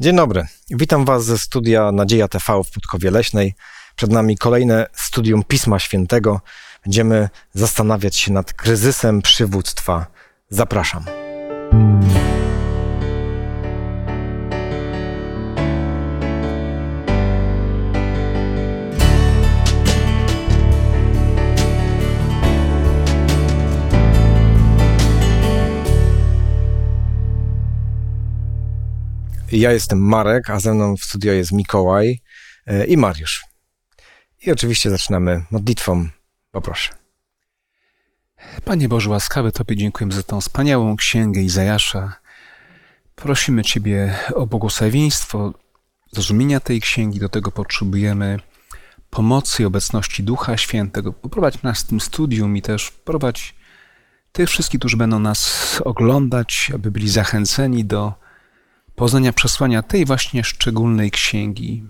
Dzień dobry. Witam Was ze studia Nadzieja TV w Podkowie Leśnej. Przed nami kolejne studium Pisma Świętego. Będziemy zastanawiać się nad kryzysem przywództwa. Zapraszam. Ja jestem Marek, a ze mną w studio jest Mikołaj e, i Mariusz. I oczywiście zaczynamy modlitwą. Poproszę. Panie Boże łaskawy, Tobie dziękujemy za tą wspaniałą księgę Izajasza. Prosimy Ciebie o błogosławieństwo, zrozumienia tej księgi. Do tego potrzebujemy pomocy i obecności Ducha Świętego. Poprowadź nas w tym studium i też prowadź tych wszystkich, którzy będą nas oglądać, aby byli zachęceni do poznania przesłania tej właśnie szczególnej księgi.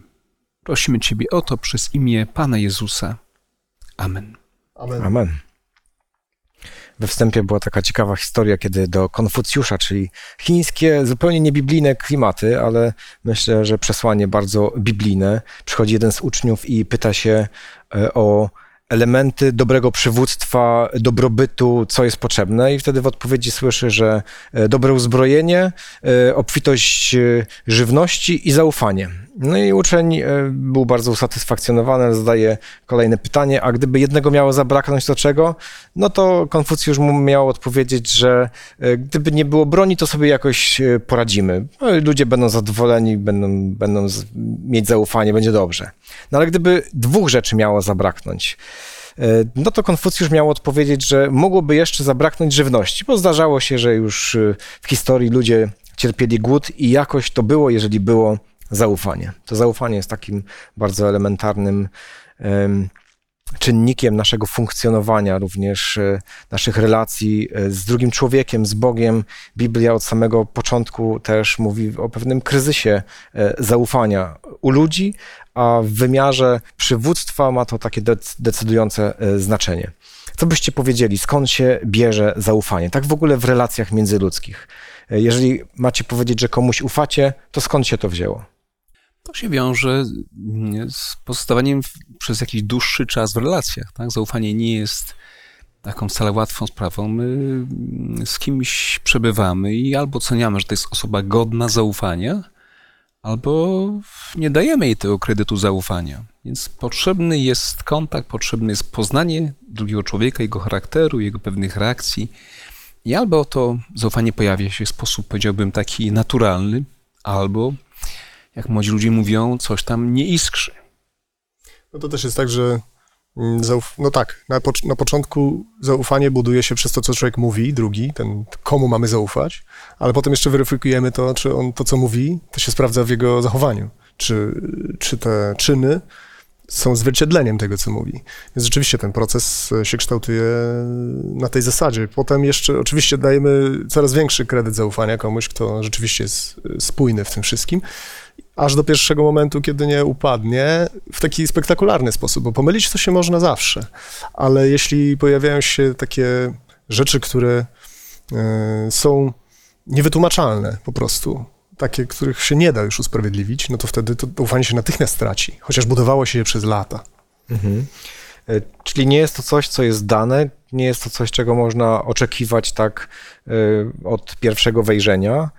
Prosimy Ciebie o to przez imię Pana Jezusa. Amen. Amen. Amen. We wstępie była taka ciekawa historia, kiedy do Konfucjusza, czyli chińskie, zupełnie niebiblijne klimaty, ale myślę, że przesłanie bardzo biblijne, przychodzi jeden z uczniów i pyta się e, o elementy dobrego przywództwa, dobrobytu, co jest potrzebne, i wtedy w odpowiedzi słyszy, że e, dobre uzbrojenie, e, obfitość e, żywności i zaufanie. No i uczeń był bardzo usatysfakcjonowany, zadaje kolejne pytanie, a gdyby jednego miało zabraknąć, to czego? No to Konfucjusz mu miał odpowiedzieć, że gdyby nie było broni, to sobie jakoś poradzimy. No ludzie będą zadowoleni, będą, będą mieć zaufanie, będzie dobrze. No ale gdyby dwóch rzeczy miało zabraknąć, no to Konfucjusz miał odpowiedzieć, że mogłoby jeszcze zabraknąć żywności, bo zdarzało się, że już e, w historii ludzie cierpieli głód i jakoś to było, jeżeli było zaufanie. To zaufanie jest takim bardzo elementarnym czynnikiem naszego funkcjonowania, również e, naszych relacji e, z drugim człowiekiem, z Bogiem. Biblia od samego początku też mówi o pewnym kryzysie e, zaufania u ludzi, a w wymiarze przywództwa ma to takie decydujące znaczenie. Co byście powiedzieli, skąd się bierze zaufanie? Tak w ogóle w relacjach międzyludzkich. Jeżeli macie powiedzieć, że komuś ufacie, to skąd się to wzięło? To się wiąże z pozostawaniem przez jakiś dłuższy czas w relacjach. Tak? Zaufanie nie jest taką wcale łatwą sprawą. My z kimś przebywamy i albo oceniamy, że to jest osoba godna zaufania, albo nie dajemy jej tego kredytu zaufania. Więc potrzebny jest kontakt, potrzebne jest poznanie drugiego człowieka, jego charakteru, jego pewnych reakcji. I albo to zaufanie pojawia się w sposób, powiedziałbym, taki naturalny, albo jak młodzi ludzie mówią, coś tam nie iskrzy. No to też jest tak, że no tak, na, na początku zaufanie buduje się przez to, co człowiek mówi, drugi, ten komu mamy zaufać, ale potem jeszcze weryfikujemy to, czy on to, co mówi, to się sprawdza w jego zachowaniu. Czy, czy te czyny są zwierciedleniem tego, co mówi. Więc rzeczywiście ten proces się kształtuje na tej zasadzie. Potem jeszcze oczywiście dajemy coraz większy kredyt zaufania komuś, kto rzeczywiście jest spójny w tym wszystkim aż do pierwszego momentu, kiedy nie upadnie w taki spektakularny sposób, bo pomylić to się można zawsze, ale jeśli pojawiają się takie rzeczy, które e, są niewytłumaczalne po prostu, takie, których się nie da już usprawiedliwić, no to wtedy to ufanie się natychmiast traci, chociaż budowało się je przez lata. Mhm. E, czyli nie jest to coś, co jest dane, nie jest to coś, czego można oczekiwać tak e, od pierwszego wejrzenia.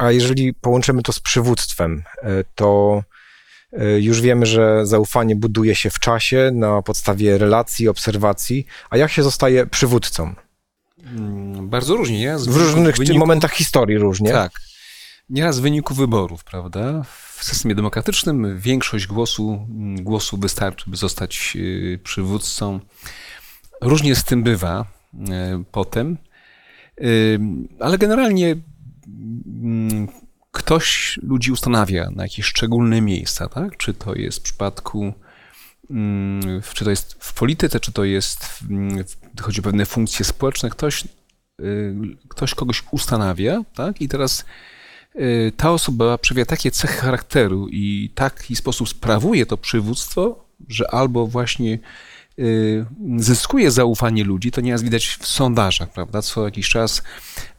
A jeżeli połączymy to z przywództwem, e, to e, już wiemy, że zaufanie buduje się w czasie na podstawie relacji, obserwacji. A jak się zostaje przywódcą? Mm, bardzo różnie, nie? w różnych wyniku... momentach historii różnie. Tak. Nieraz w wyniku wyborów, prawda? W systemie demokratycznym większość głosu, mm, głosu wystarczy, by zostać y, przywódcą. Różnie z tym bywa y, potem, y, ale generalnie ktoś ludzi ustanawia na jakieś szczególne miejsca, tak? Czy to jest w przypadku, mm, czy to jest w polityce, czy to jest, mm, chodzi o pewne funkcje społeczne, ktoś, y, ktoś kogoś ustanawia, tak? I teraz y, ta osoba przejawia takie cechy charakteru i taki sposób sprawuje to przywództwo, że albo właśnie y, zyskuje zaufanie ludzi, to nieraz widać w sondażach, prawda? Co jakiś czas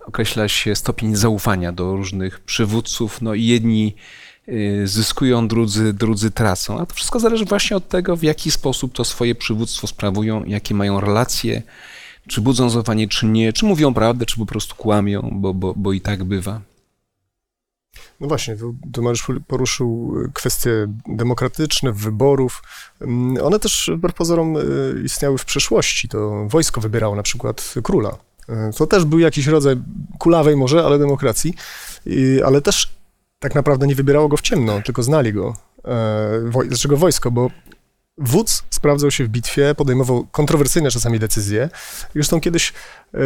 określa się stopień zaufania do różnych przywódców, no i jedni y, zyskują, drudzy, drudzy tracą. A to wszystko zależy właśnie od tego, w jaki sposób to swoje przywództwo sprawują, jakie mają relacje, czy budzą zaufanie, czy nie, czy mówią prawdę, czy po prostu kłamią, bo, bo, bo i tak bywa. No właśnie, tu Mariusz poruszył kwestie demokratyczne, wyborów. One też wbrew pozorom y, istniały w przeszłości. To wojsko wybierało na przykład króla. Y, To też był jakiś rodzaj kulawej może, ale demokracji, I- ale też tak naprawdę nie wybierało go w ciemno, tylko znali go. E, woj- Dlaczego wojsko? Bo wódz sprawdzał się w bitwie, podejmował kontrowersyjne czasami decyzje. Zresztą kiedyś e,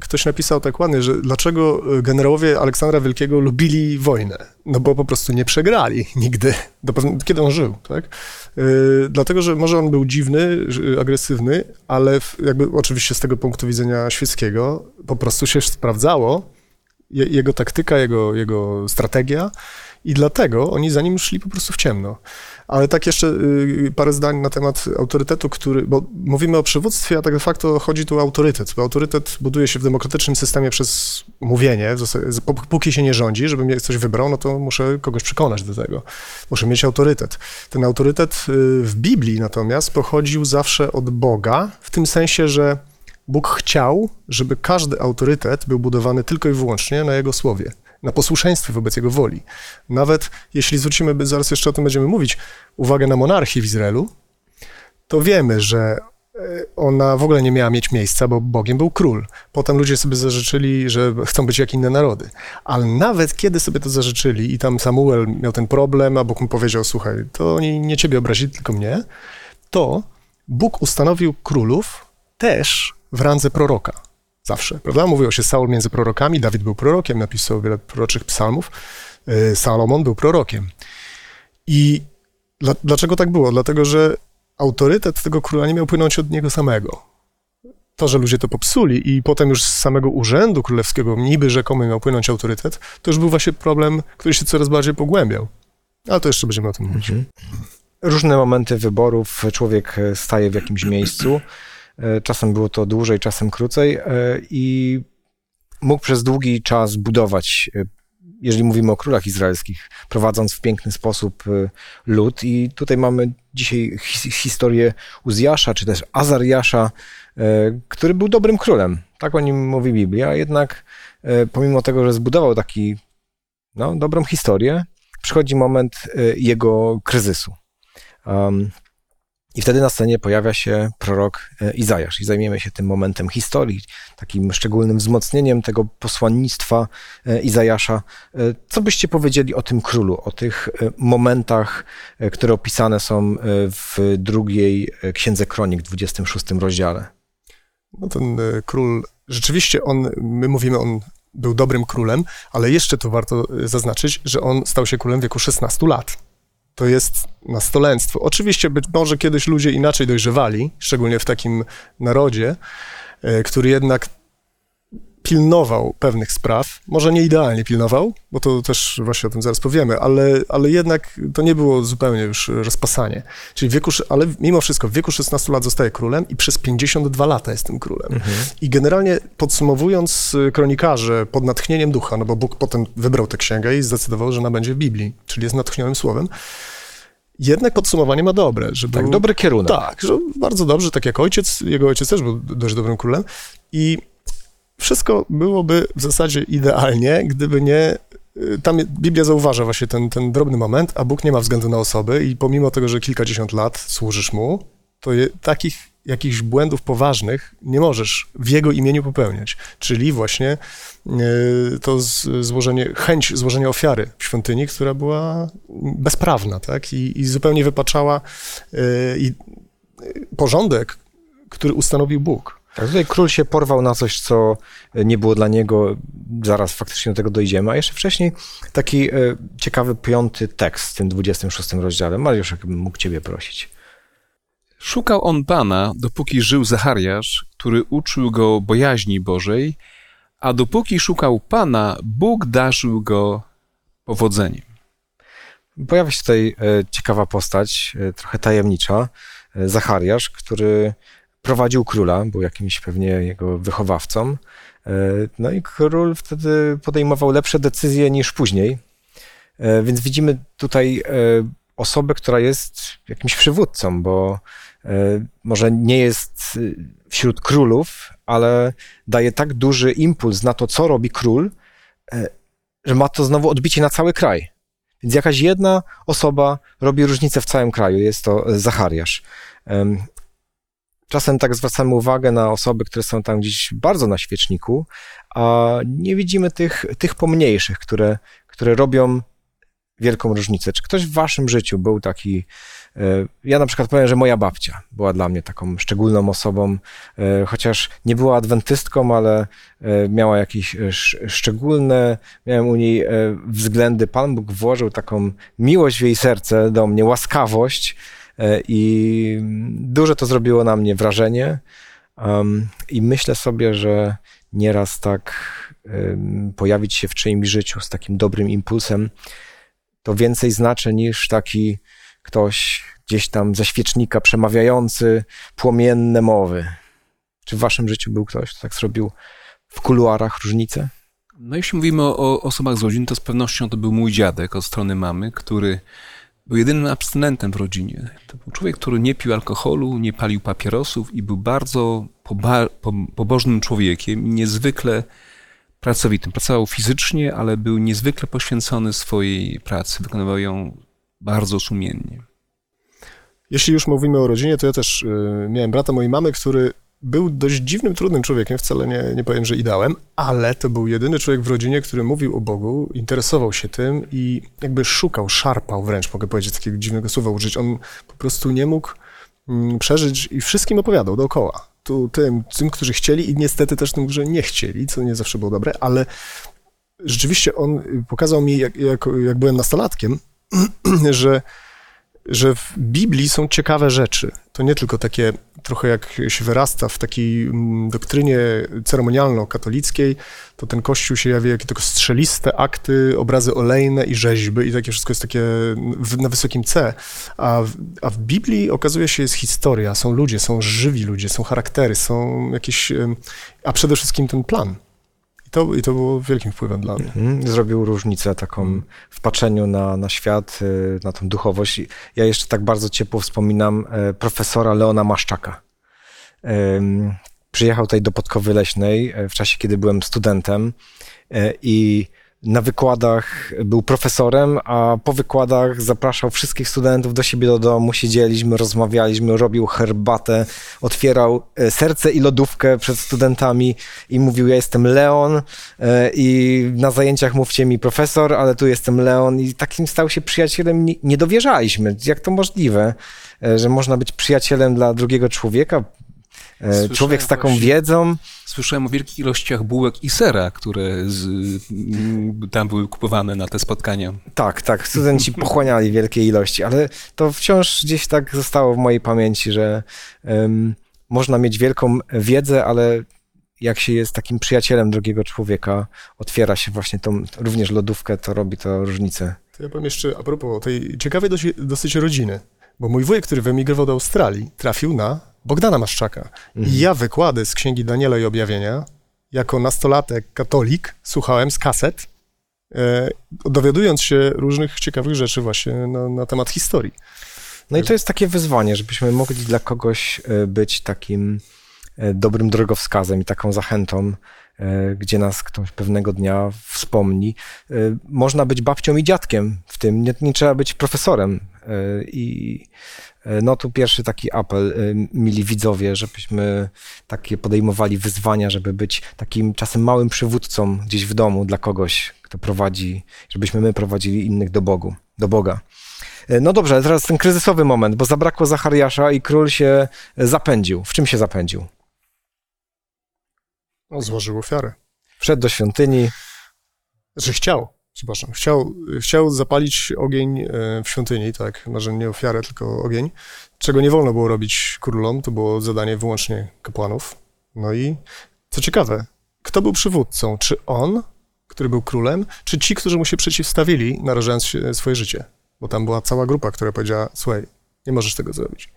ktoś napisał tak ładnie, że dlaczego generałowie Aleksandra Wielkiego lubili wojnę? No bo po prostu nie przegrali nigdy, do kiedy on żył, tak? E, dlatego, że może on był dziwny, agresywny, ale w, jakby oczywiście z tego punktu widzenia świeckiego po prostu się sprawdzało je, jego taktyka, jego, jego strategia i dlatego oni za nim szli po prostu w ciemno. Ale tak jeszcze y, parę zdań na temat autorytetu, który, bo mówimy o przywództwie, a tak de facto chodzi tu o autorytet, bo autorytet buduje się w demokratycznym systemie przez mówienie, póki się nie rządzi, żebym mnie ktoś wybrał, no to muszę kogoś przekonać do tego. Muszę mieć autorytet. Ten autorytet y, w Biblii natomiast pochodził zawsze od Boga, w tym sensie, że Bóg chciał, żeby każdy autorytet był budowany tylko i wyłącznie na Jego słowie, na posłuszeństwie wobec Jego woli. Nawet jeśli zwrócimy, zaraz jeszcze o tym będziemy mówić, uwagę na monarchię w Izraelu, to wiemy, że e, ona w ogóle nie miała mieć miejsca, bo Bogiem był król. Potem ludzie sobie zażyczyli, że chcą być jak inne narody. Ale nawet kiedy sobie to zażyczyli i tam Samuel miał ten problem, a Bóg mu powiedział, słuchaj, to oni nie ciebie obrazili, tylko mnie, to Bóg ustanowił królów też w randze proroka. Zawsze, prawda? Mówiło się Saul między prorokami, Dawid był prorokiem, napisał wiele proroczych psalmów, y, Salomon był prorokiem. I dla, dlaczego tak było? Dlatego, że autorytet tego króla nie miał płynąć od niego samego. To, że ludzie to popsuli i potem już z samego urzędu królewskiego niby rzekomy miał płynąć autorytet, to już był właśnie problem, który się coraz bardziej pogłębiał. Ale to jeszcze będziemy o tym mówić. Różne momenty wyborów, człowiek e, staje w jakimś miejscu. E, Czasem było to dłużej, czasem krócej e, i mógł przez długi czas budować, e, jeżeli mówimy o królach izraelskich, prowadząc w piękny sposób lud. I tutaj mamy dzisiaj his- historię Uzjasza, czy też Azariasza, który był dobrym królem. Tak o nim mówi Biblia, jednak pomimo tego, że zbudował taki, no, dobrą historię, przychodzi moment jego kryzysu. Um, I wtedy na scenie pojawia się prorok e, Izajasz i zajmiemy się tym momentem historii, takim szczególnym wzmocnieniem tego posłannictwa e, Izajasza. E, Co byście powiedzieli o tym królu, o tych momentach, które opisane są w drugiej Księdze Kronik, 26 rozdziale? No ten król, rzeczywiście on, my mówimy, on był dobrym królem, ale jeszcze tu warto zaznaczyć, że on stał się królem w wieku 16 lat. To jest nastolenstwo. Oczywiście być może kiedyś ludzie inaczej dojrzewali, szczególnie w takim narodzie, e, który jednak pilnował pewnych spraw. Może nie idealnie pilnował, bo to też właśnie o tym zaraz powiemy, ale, ale jednak to nie było zupełnie już rozpasanie. Czyli wieku, ale mimo wszystko w wieku 16 lat zostaje królem i przez 52 lata jest tym królem. I generalnie podsumowując, y, kronikarze pod natchnieniem ducha, no bo Bóg potem wybrał tę księgę i zdecydował, że ona będzie w Biblii, czyli jest natchnionym słowem, jednak podsumowanie ma dobre, że Tak, był, dobry kierunek. tak, że bardzo dobrze, tak jak ojciec, jego ojciec też był dość dobrym królem i wszystko byłoby w zasadzie idealnie, gdyby nie y, tam Biblia zauważa właśnie ten, ten drobny moment, a Bóg nie ma względu na osoby i pomimo tego, że kilkadziesiąt lat służysz Mu, to je, takich jakichś błędów poważnych nie możesz w Jego imieniu popełniać. Czyli właśnie y, to z, złożenie, chęć złożenia ofiary w świątyni, która była bezprawna, tak? I, i zupełnie wypaczała y, i, porządek, który ustanowił Bóg. Tak, tutaj król się porwał na coś, co nie było dla niego, zaraz faktycznie do tego dojdziemy, a jeszcze wcześniej taki e, ciekawy piąty tekst w tym 26 rozdziale. Mariusz, jakbym mógł ciebie prosić. Szukał on Pana, dopóki żył Zachariasz, który uczył go bojaźni Bożej, a dopóki szukał Pana, Bóg darzył go powodzeniem. Pojawia się tutaj e, ciekawa postać, e, trochę tajemnicza, e, Zachariasz, który prowadził króla, był jakimś pewnie jego wychowawcą E, No i król wtedy podejmował lepsze decyzje niż później. E, Więc widzimy tutaj e, osobę, która jest jakimś przywódcą, bo może nie jest wśród królów, ale daje tak duży impuls na to, co robi król, że ma to znowu odbicie na cały kraj. Więc jakaś jedna osoba robi różnicę w całym kraju. Jest to Zachariasz. Em, Czasem tak zwracamy uwagę na osoby, które są tam gdzieś bardzo na świeczniku, a nie widzimy tych, tych pomniejszych, które, które robią wielką różnicę. Czy ktoś w waszym życiu był taki. e, Ja na przykład powiem, że moja babcia była dla mnie taką szczególną osobą, e, chociaż nie była adwentystką, ale e, miała jakieś sz- szczególne, miałem u niej względy. Pan Bóg włożył taką miłość w jej serce do mnie, łaskawość i duże to zrobiło na mnie wrażenie. Um, I myślę sobie, że nieraz tak em, pojawić się w czyimś życiu z takim dobrym impulsem, to więcej znaczy niż taki ktoś gdzieś tam ze świecznika przemawiający płomienne mowy. Czy w waszym życiu był ktoś, kto tak zrobił w kuluarach różnicę? No jeśli mówimy o, o osobach z rodziny, to z pewnością to był mój dziadek od strony mamy, który był jedynym abstynentem w rodzinie. To był człowiek, który nie pił alkoholu, nie palił papierosów i był bardzo poba- po, pobożnym człowiekiem niezwykle pracowitym. Pracował fizycznie, ale był niezwykle poświęcony swojej pracy. Wykonywał ją bardzo sumiennie. Jeśli już mówimy o rodzinie, to ja też y, miałem brata mojej mamy, który był dość dziwnym, trudnym człowiekiem, wcale nie, nie powiem, że ideałem, ale to był jedyny człowiek w rodzinie, który mówił o Bogu, interesował się tym i jakby szukał, szarpał wręcz, mogę powiedzieć, takiego dziwnego słowa użyć. On po prostu nie mógł mm, przeżyć i wszystkim opowiadał dookoła. Tu tym, tym, którzy chcieli i niestety też tym, którzy nie chcieli, co nie zawsze było dobre, ale rzeczywiście on y, pokazał mi, jak, jak, jak byłem nastolatkiem, że że w Biblii są ciekawe rzeczy. To nie tylko takie, trochę jak się wyrasta w takiej mm, doktrynie ceremonialno-katolickiej, to ten kościół się jawi jakie tylko strzeliste akty, obrazy olejne i rzeźby i takie wszystko jest takie w, na wysokim C. A w, a w Biblii okazuje się jest historia, są ludzie, są żywi ludzie, są charaktery, są jakieś, a przede wszystkim ten plan. I to, i to było wielkim wpływem dla mnie. Mhm. Zrobił różnicę taką w patrzeniu na, na świat, y, na tą duchowość. Ja jeszcze tak bardzo ciepło wspominam e, profesora Leona Maszczaka. Przyjechał tutaj do Podkowy Leśnej e, w czasie, kiedy byłem studentem e, i na wykładach był profesorem, a po wykładach zapraszał wszystkich studentów do siebie do domu, siedzieliśmy, rozmawialiśmy, robił herbatę, otwierał e, serce i lodówkę przed studentami i mówił, ja jestem Leon e, i na zajęciach mówcie mi profesor, ale tu jestem Leon. I takim stał się przyjacielem, nie, dowierzaliśmy, jak to możliwe, e, że można być przyjacielem dla drugiego człowieka, Słyszałem człowiek z taką właśnie- wiedzą, Słyszałem o wielkich ilościach bułek i sera, które z, m, tam były kupowane na te spotkania. Tak, tak. Studenci pochłaniali wielkie ilości, ale to wciąż gdzieś tak zostało w mojej pamięci, że em, można mieć wielką wiedzę, ale jak się jest takim przyjacielem drugiego człowieka, otwiera się właśnie tą również lodówkę, to robi to różnicę. To ja powiem jeszcze a propos tej ciekawej dosyć, dosyć rodziny, bo mój wujek, który wyemigrował do Australii, trafił na Bogdana Maszczaka. I ja wykłady z Księgi Daniela i Objawienia, jako nastolatek katolik, słuchałem z kaset, e, dowiadując się różnych ciekawych rzeczy właśnie na, na temat historii. No i to jest takie wyzwanie, żebyśmy mogli dla kogoś e, być takim e, dobrym drogowskazem i taką zachętą, gdzie nas ktoś pewnego dnia wspomni. E, Można być babcią i dziadkiem w tym, nie, nie trzeba być profesorem. E, I e, no tu pierwszy taki apel, e, mili widzowie, żebyśmy takie podejmowali wyzwania, żeby być takim czasem małym przywódcą gdzieś w domu dla kogoś, kto prowadzi, żebyśmy my prowadzili innych do Bogu, do Boga. E, No dobrze, teraz ten kryzysowy moment, bo zabrakło Zachariasza i król się e, zapędził. W czym się zapędził? No, złożył ofiarę. Wszedł do świątyni, Że chciał, przepraszam, chciał, chciał zapalić ogień e, w świątyni, tak, może nie ofiarę, tylko ogień, czego nie wolno było robić królom, to było zadanie wyłącznie kapłanów. No i co ciekawe, kto był przywódcą? Czy on, który był królem, czy ci, którzy mu się przeciwstawili, narażając się swoje życie? Bo tam była cała grupa, która powiedziała, słuchaj, nie możesz tego zrobić.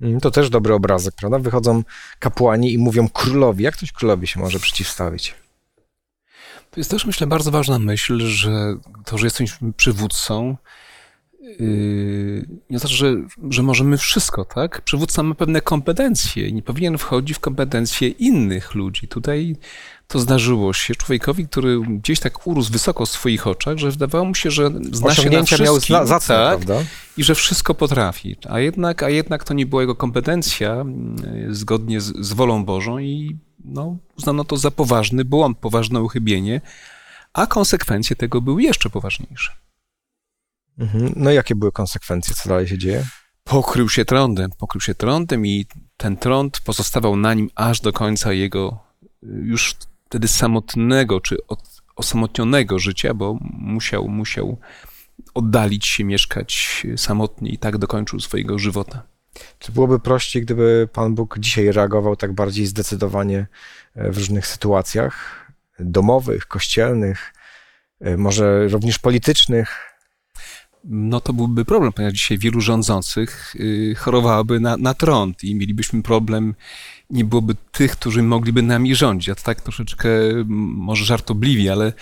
Mm, To też dobry obrazek, prawda? Wychodzą kapłani i mówią królowi. Jak ktoś królowi się może przeciwstawić? To jest też, myślę, bardzo ważna myśl, że to, że jesteśmy przywódcą, yy, nie znaczy, że, że możemy wszystko, tak? Przywódca ma pewne kompetencje i nie powinien wchodzić w kompetencje innych ludzi. Tutaj to zdarzyło się człowiekowi, który gdzieś tak urósł wysoko w swoich oczach, że wydawało mu się, że zna się na miał co, tak? prawda? i że wszystko potrafi. A jednak, a jednak to nie była jego kompetencja mm, zgodnie z, z wolą Bożą i no, uznano to za poważny błąd, poważne uchybienie, a konsekwencje tego były jeszcze poważniejsze. Mhm. No i jakie były konsekwencje? Co dalej się dzieje? Pokrył się trądem, pokrył się trądem i ten trąd pozostawał na nim aż do końca jego y, już wtedy samotnego czy od, osamotnionego życia, bo musiał, musiał oddalić się, mieszkać samotnie i tak dokończył swojego żywota. Czy byłoby prościej, gdyby Pan Bóg dzisiaj reagował tak bardziej zdecydowanie e, w różnych sytuacjach domowych, kościelnych, e, może również politycznych? No to byłby problem, ponieważ dzisiaj wielu rządzących y, chorowałoby na, na trąd i mielibyśmy problem, nie byłoby tych, którzy mogliby nami rządzić. Ja to tak troszeczkę może żartobliwie, ale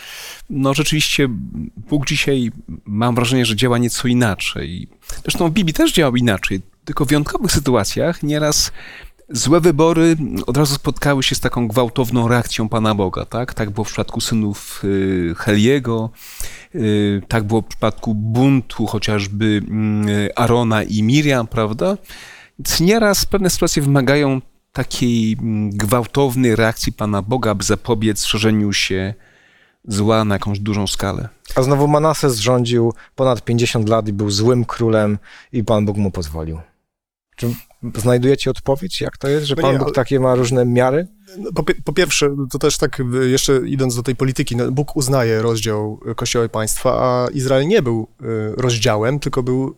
no rzeczywiście Bóg dzisiaj, mam wrażenie, że działa nieco inaczej. Zresztą w Biblii też działał inaczej, tylko w wyjątkowych sytuacjach nieraz złe wybory od razu spotkały się z taką gwałtowną reakcją Pana Boga, tak? Tak było w przypadku synów y, Heliego, y, tak było w przypadku buntu chociażby mm, Arona i Miriam, prawda? Więc nieraz pewne sytuacje wymagają takiej mm, gwałtownej reakcji Pana Boga, aby zapobiec szerzeniu się zła na jakąś dużą skalę. A znowu Manases rządził ponad 50 lat i był złym królem i Pan Bóg mu pozwolił. Czy znajdujecie odpowiedź, jak to jest, że No Pan nie, Bóg takie ma różne miary? No, Po, po pierwsze, to też tak y, jeszcze idąc do tej polityki, no, Bóg uznaje rozdział y, Kościoła i państwa, a Izrael nie był y, rozdziałem, tylko był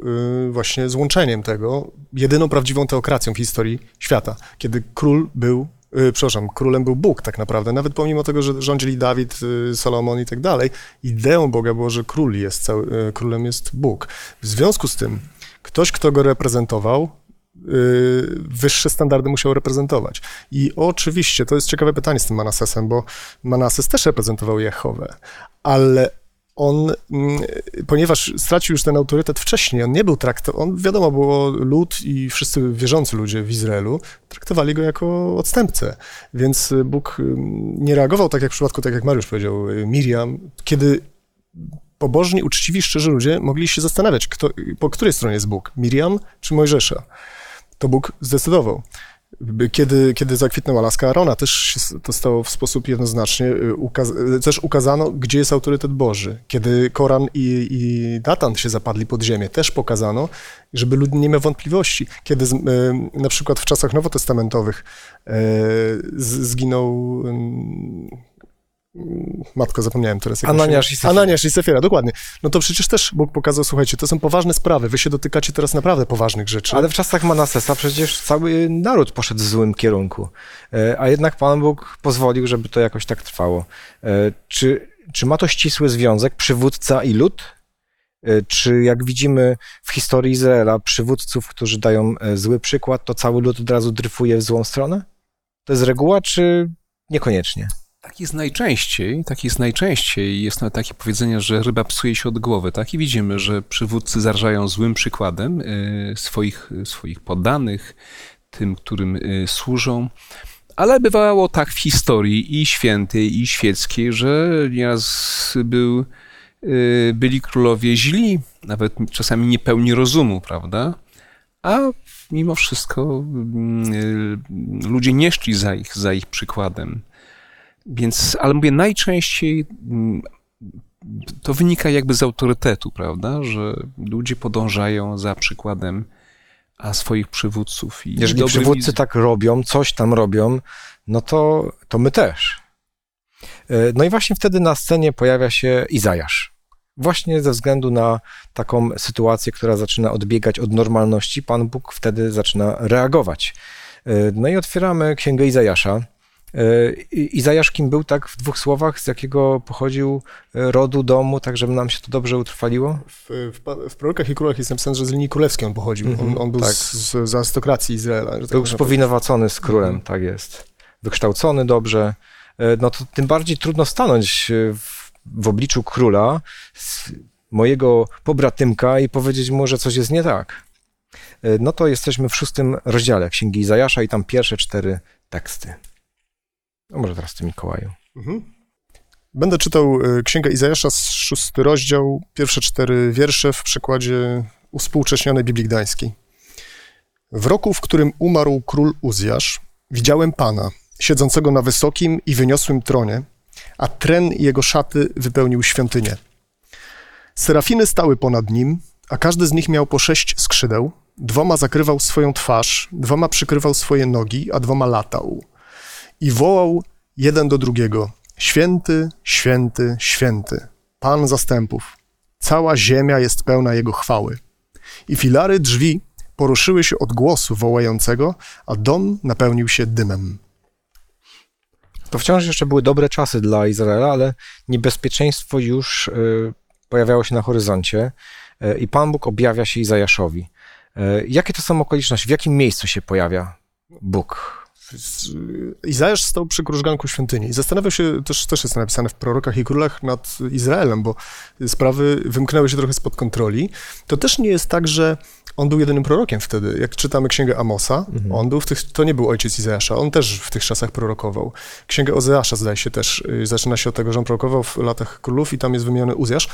właśnie złączeniem tego, jedyną prawdziwą teokracją w historii świata, kiedy król był, przepraszam, królem był Bóg tak naprawdę, nawet pomimo tego, że rządzili Dawid, Salomon i tak dalej, ideą Boga było, że król jest cały, królem jest Bóg. W związku z tym, ktoś, kto go reprezentował, wyższe standardy musiał reprezentować. I oczywiście, to jest ciekawe pytanie z tym Manasesem, bo Manases też reprezentował Jehowę, ale on, mm, ponieważ stracił już ten autorytet wcześniej, on nie był traktowany, on wiadomo było, lud i wszyscy wierzący ludzie w Izraelu traktowali go jako odstępcę, więc Bóg ym, nie reagował tak jak w przypadku, tak jak Mariusz powiedział, y, Miriam, kiedy pobożni, uczciwi, szczerzy ludzie mogli się zastanawiać, kto, po której stronie jest Bóg, Miriam czy Mojżesza. To Bóg zdecydował. Kiedy, kiedy zakwitnęła laska Arona, też się to stało w sposób jednoznacznie, y, y, też ukazano, gdzie jest autorytet Boży. Kiedy Koran i, i się zapadli pod ziemię, też pokazano, żeby lud nie miał wątpliwości. Kiedy y, na przykład w czasach nowotestamentowych zginął Matko, zapomniałem teraz. jak Ananiasz i Safira. Ananiasz i Safira, dokładnie. No to przecież też Bóg pokazał, słuchajcie, to są poważne sprawy, wy się dotykacie teraz naprawdę poważnych rzeczy. Ale w czasach Manasesa przecież cały naród poszedł w złym kierunku, E, a jednak Pan Bóg pozwolił, żeby to jakoś tak trwało. E, Czy, czy ma to ścisły związek przywódca i lud? E, Czy jak widzimy w historii Izraela przywódców, którzy dają zły przykład, to cały lud od razu dryfuje w złą stronę? To jest reguła, czy niekoniecznie? Tak jest najczęściej, tak jest najczęściej. Jest nawet takie powiedzenie, że ryba psuje się od głowy. Tak i widzimy, że przywódcy zarażają złym przykładem y, swoich, swoich poddanych, tym, którym y, służą. Ale bywało tak w historii i świętej, i świeckiej, że nieraz był, byli królowie źli, nawet czasami niepełni rozumu, prawda? A mimo wszystko y, ludzie nie szli za ich, za ich przykładem. Więc, ale mówię, najczęściej mm, to wynika jakby z autorytetu, prawda? Że ludzie podążają za przykładem a swoich przywódców. I Jeżeli przywódcy tak robią, coś tam robią, no to, to my też. E, No i właśnie wtedy na scenie pojawia się Izajasz. Właśnie ze względu na taką sytuację, która zaczyna odbiegać od normalności, Pan Bóg wtedy zaczyna reagować. E, No i otwieramy Księgę Izajasza, Izajasz kim był tak w dwóch słowach, z jakiego pochodził e, rodu, domu, tak żeby nam się to dobrze utrwaliło? W, w, w prorokach i królach jest napisane, że z linii królewskiej on pochodził. Mhm, on, on był tak. z, z, z arystokracji Izraela. tak Był spowinowacony z królem, Mhm. tak jest. Wykształcony dobrze. E, No to tym bardziej trudno stanąć e, w, w obliczu króla, mojego pobratymka i powiedzieć mu, że coś jest nie tak. E, No to jesteśmy w szóstym rozdziale Księgi Izajasza i tam pierwsze cztery teksty. No może teraz ty, Mikołaju. Mhm. Będę czytał y, Księgę Izajasza, szósty rozdział, pierwsze cztery wiersze w przekładzie uspółcześnionej Biblii Gdańskiej. W roku, w którym umarł król Uzjasz, widziałem Pana, siedzącego na wysokim i wyniosłym tronie, a tren jego szaty wypełnił świątynię. Serafiny stały ponad nim, a każdy z nich miał po sześć skrzydeł, dwoma zakrywał swoją twarz, dwoma przykrywał swoje nogi, a dwoma latał. I wołał jeden do drugiego: Święty, święty, święty, Pan zastępów. Cała ziemia jest pełna jego chwały. I filary drzwi poruszyły się od głosu wołającego, a dom napełnił się dymem. To wciąż jeszcze były dobre czasy dla Izraela, ale niebezpieczeństwo już y, pojawiało się na horyzoncie y, i Pan Bóg objawia się Izajaszowi. Y, Jakie to są okoliczności? W jakim miejscu się pojawia Bóg? Z- Izajasz stał przy krużganku świątyni i zastanawiał się, też, też jest napisane w prorokach i królach nad Izraelem, bo sprawy wymknęły się trochę spod kontroli. To też nie jest tak, że on był jedynym prorokiem wtedy. Jak czytamy księgę Amosa, on był w tych, to nie był ojciec Izajasza, on też w tych czasach prorokował. Księgę Ozeasza zdaje się też, y, zaczyna się od tego, że on prorokował w latach królów i tam jest wymieniony Uzjasz.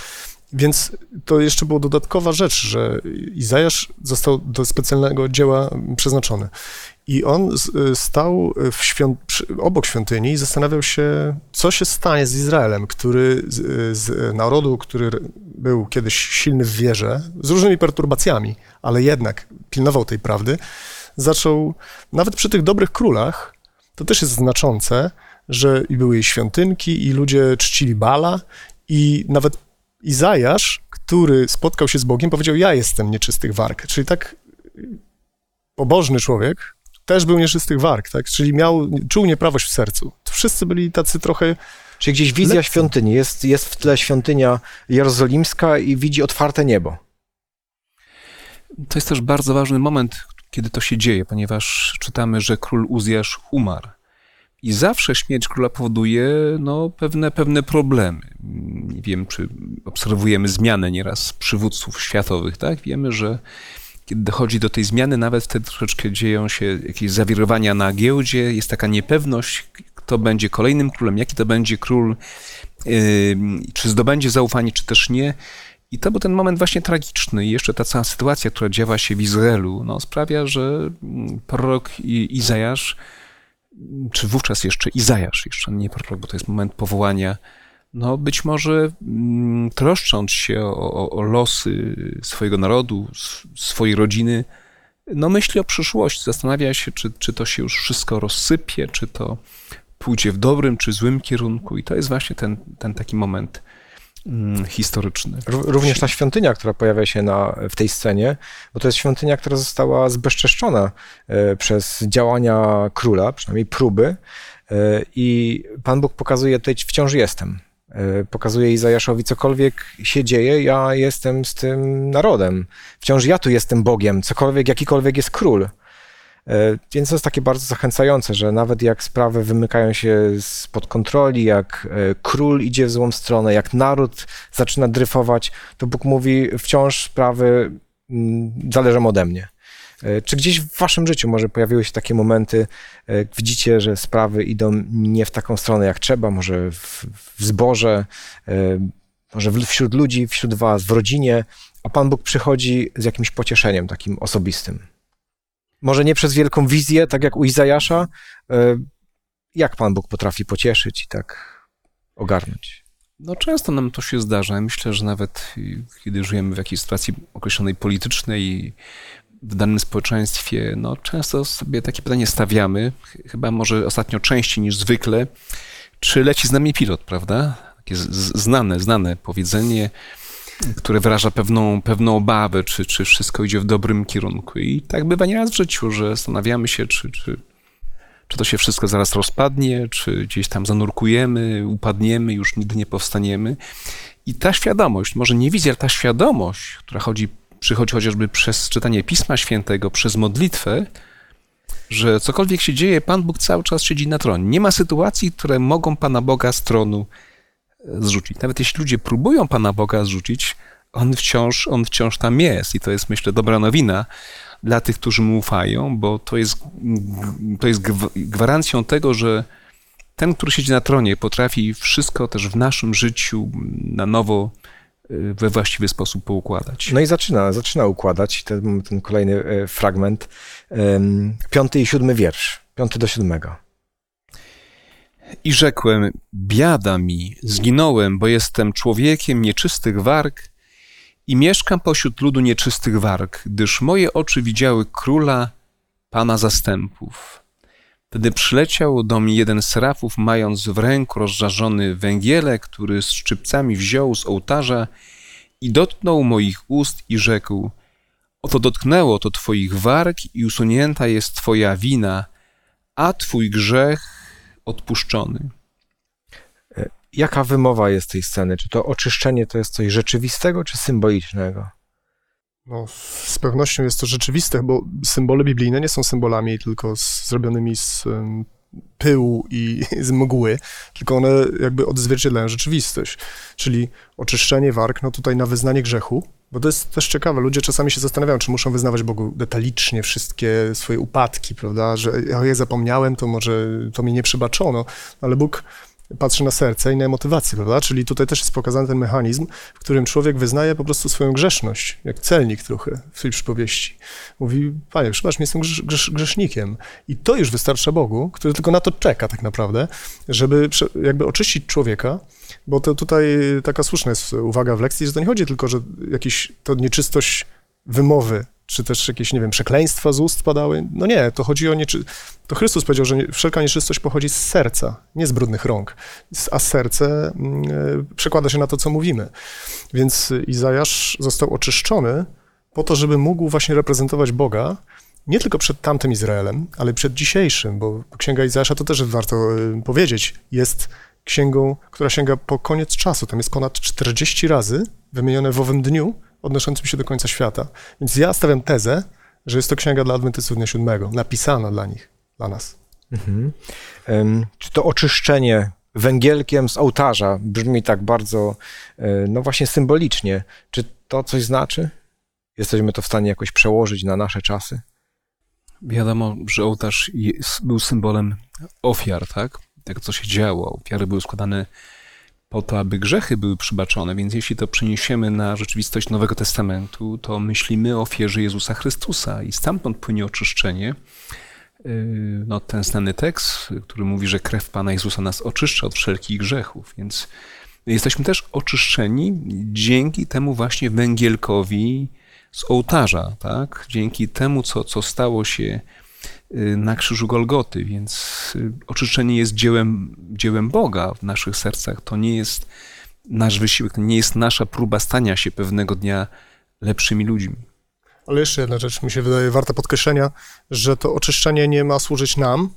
Więc to jeszcze była dodatkowa rzecz, że Izajasz został do specjalnego dzieła przeznaczony. I on stał świąt, obok świątyni i zastanawiał się, co się stanie z Izraelem, który z, z narodu, który był kiedyś silny w wierze, z różnymi perturbacjami, ale jednak pilnował tej prawdy, zaczął, nawet przy tych dobrych królach, to też jest znaczące, że i były świątynki, i ludzie czcili Bala, i nawet Izajasz, który spotkał się z Bogiem, powiedział: Ja jestem nieczystych warg. Czyli tak y, pobożny człowiek też był nieczystych warg, tak? Czyli miał, czuł nieprawość w sercu. Wszyscy byli tacy trochę. Czyli gdzieś wizja Lekko. świątyni. Jest, jest w tle świątynia jerozolimska i widzi otwarte niebo. To jest też bardzo ważny moment, kiedy to się dzieje, ponieważ czytamy, że król Uzjasz umarł. I zawsze śmierć króla powoduje no, pewne, pewne problemy. Nie wiem, czy obserwujemy zmianę nieraz przywódców światowych, tak? Wiemy, że kiedy dochodzi do tej zmiany, nawet wtedy troszeczkę dzieją się jakieś zawirowania na giełdzie, jest taka niepewność, kto będzie kolejnym królem, jaki to będzie król, yy, czy zdobędzie zaufanie, czy też nie. I to był ten moment właśnie tragiczny. I jeszcze ta cała sytuacja, która działa się w Izraelu, no, sprawia, że prorok Izajasz, czy wówczas jeszcze Izajasz, jeszcze nie prorok, bo to jest moment powołania, no być może mm, troszcząc się o, o, o losy swojego narodu, swojej rodziny, no myśli o przyszłości, zastanawia się, czy, czy to się już wszystko rozsypie, czy to pójdzie w dobrym, czy złym kierunku. I to jest właśnie ten, ten taki moment historyczny. Ró- Również ta świątynia, która pojawia się na, w tej scenie, bo to jest świątynia, która została zbezczeszczona e, przez działania króla, przynajmniej próby. e, I Pan Bóg pokazuje tutaj, wciąż jestem. E, Pokazuje Izajaszowi, cokolwiek się dzieje, ja jestem z tym narodem. Wciąż ja tu jestem Bogiem, cokolwiek, jakikolwiek jest król. E, Więc to jest takie bardzo zachęcające, że nawet jak sprawy wymykają się spod kontroli, jak e, król idzie w złą stronę, jak naród zaczyna dryfować, to Bóg mówi, wciąż sprawy mm, zależą ode mnie. E, Czy gdzieś w waszym życiu może pojawiły się takie momenty, widzicie, że sprawy idą nie w taką stronę jak trzeba, może w, w zborze, może wśród ludzi, wśród was, w rodzinie, a Pan Bóg przychodzi z jakimś pocieszeniem takim osobistym? Może nie przez wielką wizję, tak jak u Izajasza. e, Jak Pan Bóg potrafi pocieszyć i tak ogarnąć? No często nam to się zdarza. Myślę, że nawet kiedy żyjemy w jakiejś sytuacji określonej politycznej w danym społeczeństwie, no często sobie takie pytanie stawiamy, ch- chyba może ostatnio częściej niż zwykle, czy leci z nami pilot, prawda? Takie znane, znane powiedzenie, które wyraża pewną, pewną obawę, czy, czy wszystko idzie w dobrym kierunku. I tak bywa nieraz w życiu, że zastanawiamy się, czy, czy, czy to się wszystko zaraz rozpadnie, czy gdzieś tam zanurkujemy, upadniemy, już nigdy nie powstaniemy. I ta świadomość, może nie wizja, ale ta świadomość, która chodzi, przychodzi chociażby przez czytanie Pisma Świętego, przez modlitwę, że cokolwiek się dzieje, Pan Bóg cały czas siedzi na tronie. Nie ma sytuacji, które mogą Pana Boga z tronu zrzucić. Nawet jeśli ludzie próbują Pana Boga zrzucić, on wciąż, on wciąż tam jest. I to jest, myślę, dobra nowina dla tych, którzy mu ufają, bo to jest, to jest gwarancją tego, że ten, który siedzi na tronie, potrafi wszystko też w naszym życiu na nowo y, we właściwy sposób poukładać. No i zaczyna, zaczyna układać ten, ten kolejny e, fragment, piąty i siódmy wiersz, piąty do siódmego. I rzekłem, biada mi, zginąłem, bo jestem człowiekiem nieczystych warg i mieszkam pośród ludu nieczystych warg, gdyż moje oczy widziały króla, pana zastępów. Wtedy przyleciał do mnie jeden z mając w ręku rozżarzony węgielek, który z szczypcami wziął z ołtarza i dotknął moich ust i rzekł: Oto dotknęło to twoich warg i usunięta jest twoja wina, a twój grzech odpuszczony. Jaka wymowa jest tej sceny? Czy to oczyszczenie to jest coś rzeczywistego czy symbolicznego? No, z pewnością jest to rzeczywiste, bo symbole biblijne nie są symbolami tylko z, zrobionymi z um, pyłu i z mgły, tylko one jakby odzwierciedlają rzeczywistość. Czyli oczyszczenie warg, no tutaj na wyznanie grzechu, bo to jest też ciekawe, ludzie czasami się zastanawiają, czy muszą wyznawać Bogu detalicznie wszystkie swoje upadki, prawda, że ja je zapomniałem, to może to mi nie przebaczono, ale Bóg patrzy na serce i na motywację, prawda? Czyli tutaj też jest pokazany ten mechanizm, w którym człowiek wyznaje po prostu swoją grzeszność, jak celnik trochę w tej przypowieści. Mówi, panie, przebacz mi, jestem grzesz, grzesznikiem. I to już wystarcza Bogu, który tylko na to czeka tak naprawdę, żeby jakby oczyścić człowieka, bo to tutaj taka słuszna jest uwaga w lekcji, że to nie chodzi tylko, że jakiś, to nieczystość wymowy czy też jakieś, nie wiem, przekleństwa z ust padały. No nie, to chodzi o nieczysty. To Chrystus powiedział, że wszelka nieczystość pochodzi z serca, nie z brudnych rąk, a serce mm, e, przekłada się na to, co mówimy. Więc Izajasz został oczyszczony po to, żeby mógł właśnie reprezentować Boga, nie tylko przed tamtym Izraelem, ale przed dzisiejszym, bo Księga Izajasza, to też warto e, powiedzieć, jest księgą, która sięga po koniec czasu. Tam jest ponad 40 razy wymienione w owym dniu, odnoszącym się do końca świata. Więc ja stawiam tezę, że jest to księga dla Adwentystów Dnia Siódmego, napisana dla nich, dla nas. Mhm. Um, czy to oczyszczenie węgielkiem z ołtarza brzmi tak bardzo, e, no właśnie symbolicznie. Czy to coś znaczy? Jesteśmy to w stanie jakoś przełożyć na nasze czasy? Wiadomo, że ołtarz jest, był symbolem ofiar, tak? Tego, co się działo. Ofiary były składane po to, aby grzechy były przybaczone. Więc jeśli to przeniesiemy na rzeczywistość Nowego Testamentu, to myślimy o ofierze Jezusa Chrystusa i stamtąd płynie oczyszczenie. Yy, no, ten znany tekst, który mówi, że krew Pana Jezusa nas oczyszcza od wszelkich grzechów, więc jesteśmy też oczyszczeni dzięki temu właśnie węgielkowi z ołtarza, tak? Dzięki temu, co, co stało się na krzyżu Golgoty, więc y, oczyszczenie jest dziełem, dziełem Boga w naszych sercach. To nie jest nasz wysiłek, to nie jest nasza próba stania się pewnego dnia lepszymi ludźmi. Ale jeszcze jedna rzecz mi się wydaje warta podkreślenia, że to oczyszczenie nie ma służyć nam,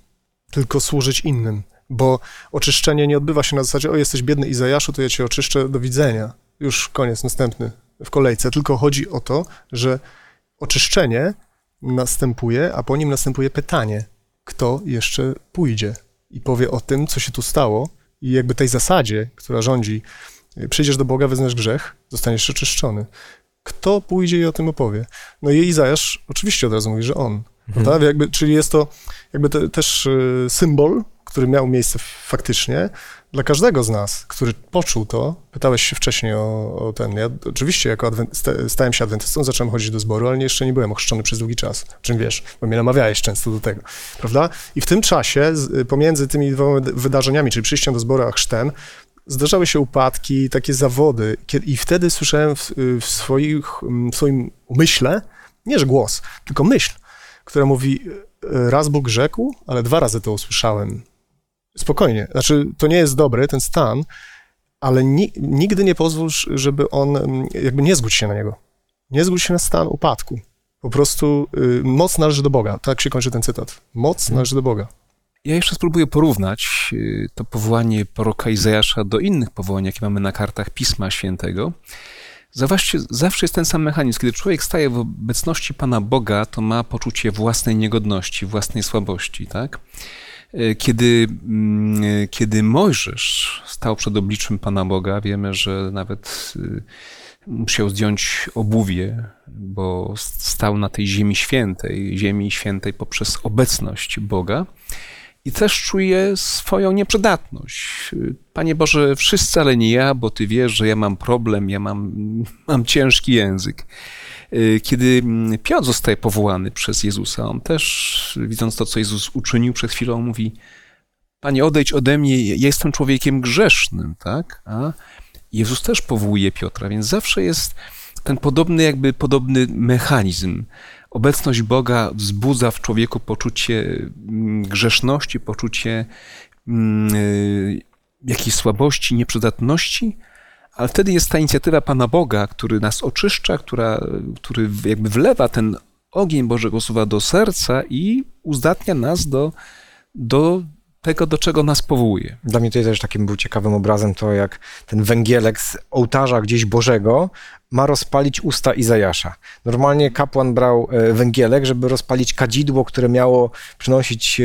tylko służyć innym. Bo oczyszczenie nie odbywa się na zasadzie, o jesteś biedny Izajaszu, to ja cię oczyszczę, do widzenia. Już koniec, następny w kolejce. Tylko chodzi o to, że oczyszczenie następuje, a po nim następuje pytanie, kto jeszcze pójdzie i powie o tym, co się tu stało i jakby tej zasadzie, która rządzi, przyjdziesz do Boga, wyznasz grzech, zostaniesz oczyszczony. Kto pójdzie i o tym opowie? No i Izajasz oczywiście od razu mówi, że on. Mhm. Jakby, czyli jest to jakby te, też y, symbol, który miał miejsce faktycznie, dla każdego z nas, który poczuł to, pytałeś się wcześniej o, o ten, ja oczywiście jako stałem się adwentystą, zacząłem chodzić do zboru, ale jeszcze nie byłem ochrzczony przez długi czas, czym wiesz, bo mnie namawiałeś często do tego, prawda? I w tym czasie, pomiędzy tymi dwoma wydarzeniami, czyli przyjściem do zboru a chrztem, zdarzały się upadki, takie zawody i wtedy słyszałem w, w, swoich, w swoim umyśle, nie że głos, tylko myśl, która mówi, raz Bóg rzekł, ale dwa razy to usłyszałem Spokojnie. Znaczy, to nie jest dobry, ten stan, ale ni nigdy nie pozwól, żeby on, mm, jakby nie zgódź się na niego. Nie zgódź się na stan upadku. Po prostu y, moc należy do Boga. Tak się kończy ten cytat. Moc hmm. należy do Boga. Ja jeszcze spróbuję porównać y, to powołanie proroka Izajasza do innych powołań, jakie mamy na kartach Pisma Świętego. Zauważcie, zawsze jest ten sam mechanizm. Kiedy człowiek staje w obecności Pana Boga, to ma poczucie własnej niegodności, własnej słabości, tak? Y, Kiedy, mm, kiedy Mojżesz stał przed obliczem Pana Boga, wiemy, że nawet y, musiał zdjąć obuwie, bo stał na tej ziemi świętej, ziemi świętej poprzez obecność Boga i też czuje swoją nieprzydatność. Panie Boże, wszyscy, ale nie ja, bo Ty wiesz, że ja mam problem, ja mam, mam ciężki język. Kiedy Piotr zostaje powołany przez Jezusa, on też, widząc to, co Jezus uczynił przed chwilą, mówi, Panie, odejdź ode mnie, ja jestem człowiekiem grzesznym, tak? A Jezus też powołuje Piotra, więc zawsze jest ten podobny, jakby podobny mechanizm. Obecność Boga wzbudza w człowieku poczucie mm, grzeszności, poczucie mm, y, jakiejś słabości, nieprzydatności, ale wtedy jest ta inicjatywa Pana Boga, który nas oczyszcza, która, który jakby wlewa ten ogień Bożego Słowa do serca i uzdatnia nas do, do tego, do czego nas powołuje. Dla mnie to też takim był ciekawym obrazem to, jak ten węgielek z ołtarza gdzieś Bożego ma rozpalić usta Izajasza. Normalnie kapłan brał e, węgielek, żeby rozpalić kadzidło, które miało przynosić e,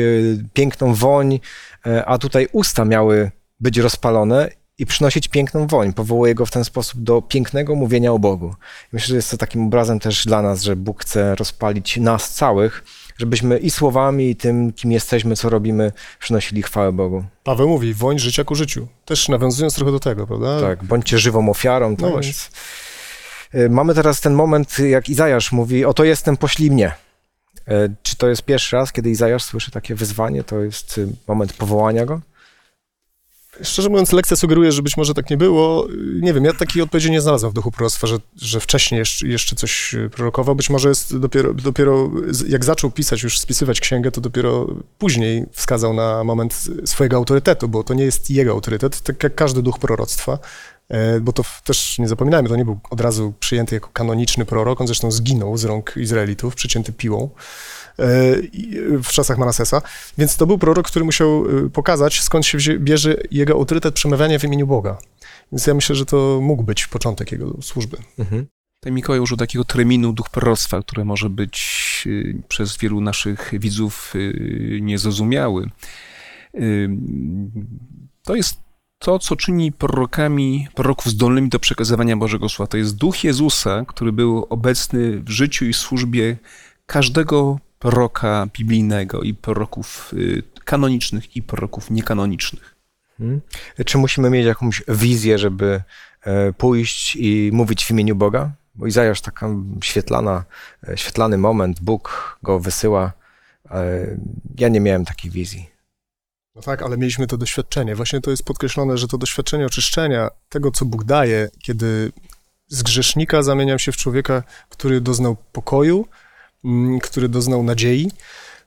piękną woń, e, a tutaj usta miały być rozpalone i przynosić piękną woń. Powołuje go w ten sposób do pięknego mówienia o Bogu. Myślę, że jest to takim obrazem też dla nas, że Bóg chce rozpalić nas całych, żebyśmy i słowami, i tym, kim jesteśmy, co robimy, przynosili chwałę Bogu. Paweł mówi, woń życia ku życiu. Też nawiązując trochę do tego, prawda? Tak, bądźcie żywą ofiarą. To No jest... Y, Mamy teraz ten moment, jak Izajasz mówi, oto jestem, poślij mnie. Y, Czy to jest pierwszy raz, kiedy Izajasz słyszy takie wyzwanie? To jest y, moment powołania go? Szczerze mówiąc, lekcja sugeruje, że być może tak nie było. Nie wiem, ja takiej odpowiedzi nie znalazłem w duchu proroctwa, że, że wcześniej jeszcze, coś prorokował. Być może jest dopiero, dopiero, jak zaczął pisać, już spisywać księgę, to dopiero później wskazał na moment swojego autorytetu, bo to nie jest jego autorytet, tak jak każdy duch proroctwa. E, Bo to też nie zapominajmy, to nie był od razu przyjęty jako kanoniczny prorok, on zresztą zginął z rąk Izraelitów, przycięty piłą e, w czasach Manasesa. Więc to był prorok, który musiał e, pokazać, skąd się bierze jego autorytet przemawiania w imieniu Boga. Więc ja myślę, że to mógł być początek jego służby. Mhm. Tutaj Mikołaj użył takiego terminu duch proroctwa, które może być y, przez wielu naszych widzów y, niezrozumiały. Y, To jest to, co czyni prorokami, proroków zdolnymi do przekazywania Bożego Słowa. To jest duch Jezusa, który był obecny w życiu i służbie każdego proroka biblijnego i proroków y, kanonicznych i proroków niekanonicznych. Mhm. Czy musimy mieć jakąś wizję, żeby e, pójść i mówić w imieniu Boga? Bo Izajasz taka świetlana, e, świetlany moment, Bóg go wysyła. E, Ja nie miałem takiej wizji. No tak, ale mieliśmy to doświadczenie. Właśnie to jest podkreślone, że to doświadczenie oczyszczenia tego, co Bóg daje, kiedy z grzesznika zamieniam się w człowieka, który doznał pokoju, który doznał nadziei,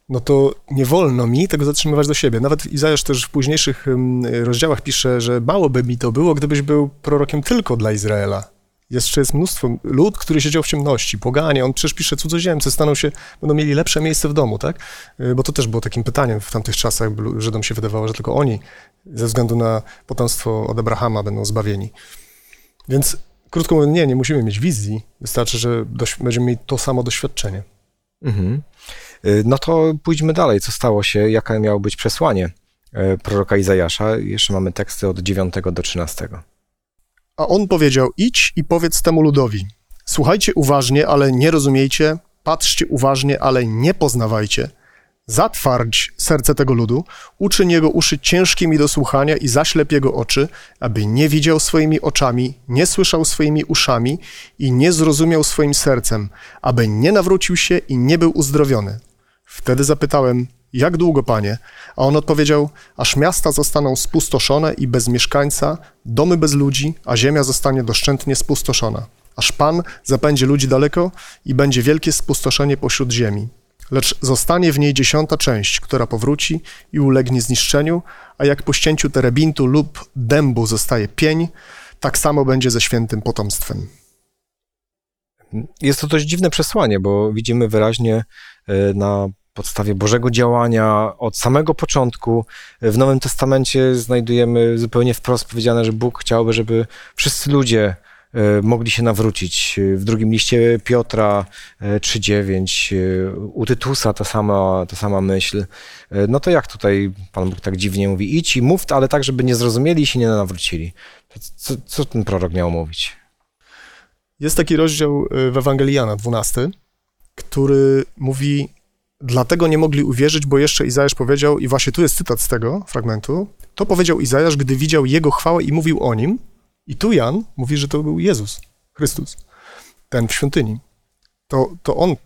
no to nie wolno mi tego zatrzymywać do siebie. Nawet Izajasz też w późniejszych mm, rozdziałach pisze, że mało by mi to było, gdybyś był prorokiem tylko dla Izraela. Jeszcze jest mnóstwo lud, który siedział w ciemności, poganie, on przecież pisze cudzoziemcy, staną się, będą mieli lepsze miejsce w domu, tak? Y, Bo to też było takim pytaniem w tamtych czasach, Żydom się wydawało, że tylko oni ze względu na potomstwo od Abrahama będą zbawieni. Więc krótko mówiąc, nie, nie musimy mieć wizji, wystarczy, że będziemy mieli to samo doświadczenie. Mhm. Y, No to pójdźmy dalej. Co stało się? Jaka miało być przesłanie e, proroka Izajasza? Jeszcze mamy teksty od 9 do 13. A on powiedział: Idź i powiedz temu ludowi: Słuchajcie uważnie, ale nie rozumiejcie, patrzcie uważnie, ale nie poznawajcie. Zatwardź serce tego ludu, uczyń jego uszy ciężkimi do słuchania i zaślep jego oczy, aby nie widział swoimi oczami, nie słyszał swoimi uszami i nie zrozumiał swoim sercem, aby nie nawrócił się i nie był uzdrowiony. Wtedy zapytałem, jak długo, panie? A on odpowiedział, aż miasta zostaną spustoszone i bez mieszkańca, domy bez ludzi, a ziemia zostanie doszczętnie spustoszona. Aż Pan zapędzi ludzi daleko i będzie wielkie spustoszenie pośród ziemi. Lecz zostanie w niej dziesiąta część, która powróci i ulegnie zniszczeniu, a jak po ścięciu terebintu lub dębu zostaje pień, tak samo będzie ze świętym potomstwem. Jest to dość dziwne przesłanie, bo widzimy wyraźnie e, na podstawie Bożego działania od samego początku. W Nowym Testamencie znajdujemy zupełnie wprost powiedziane, że Bóg chciałby, żeby wszyscy ludzie e, mogli się nawrócić. W drugim liście Piotra e, 3,9, e, u Tytusa ta sama, ta sama myśl. E, No to jak tutaj Pan Bóg tak dziwnie mówi? Idź i mów, ale tak, żeby nie zrozumieli i się nie nawrócili. Co, co ten prorok miał mówić? Jest taki rozdział w Ewangelii Jana, 12, który mówi, dlatego nie mogli uwierzyć, bo jeszcze Izajasz powiedział, i właśnie tu jest cytat z tego fragmentu, to powiedział Izajasz, gdy widział Jego chwałę i mówił o Nim, i tu Jan mówi, że to był Jezus, Chrystus, ten w świątyni. To, to On y,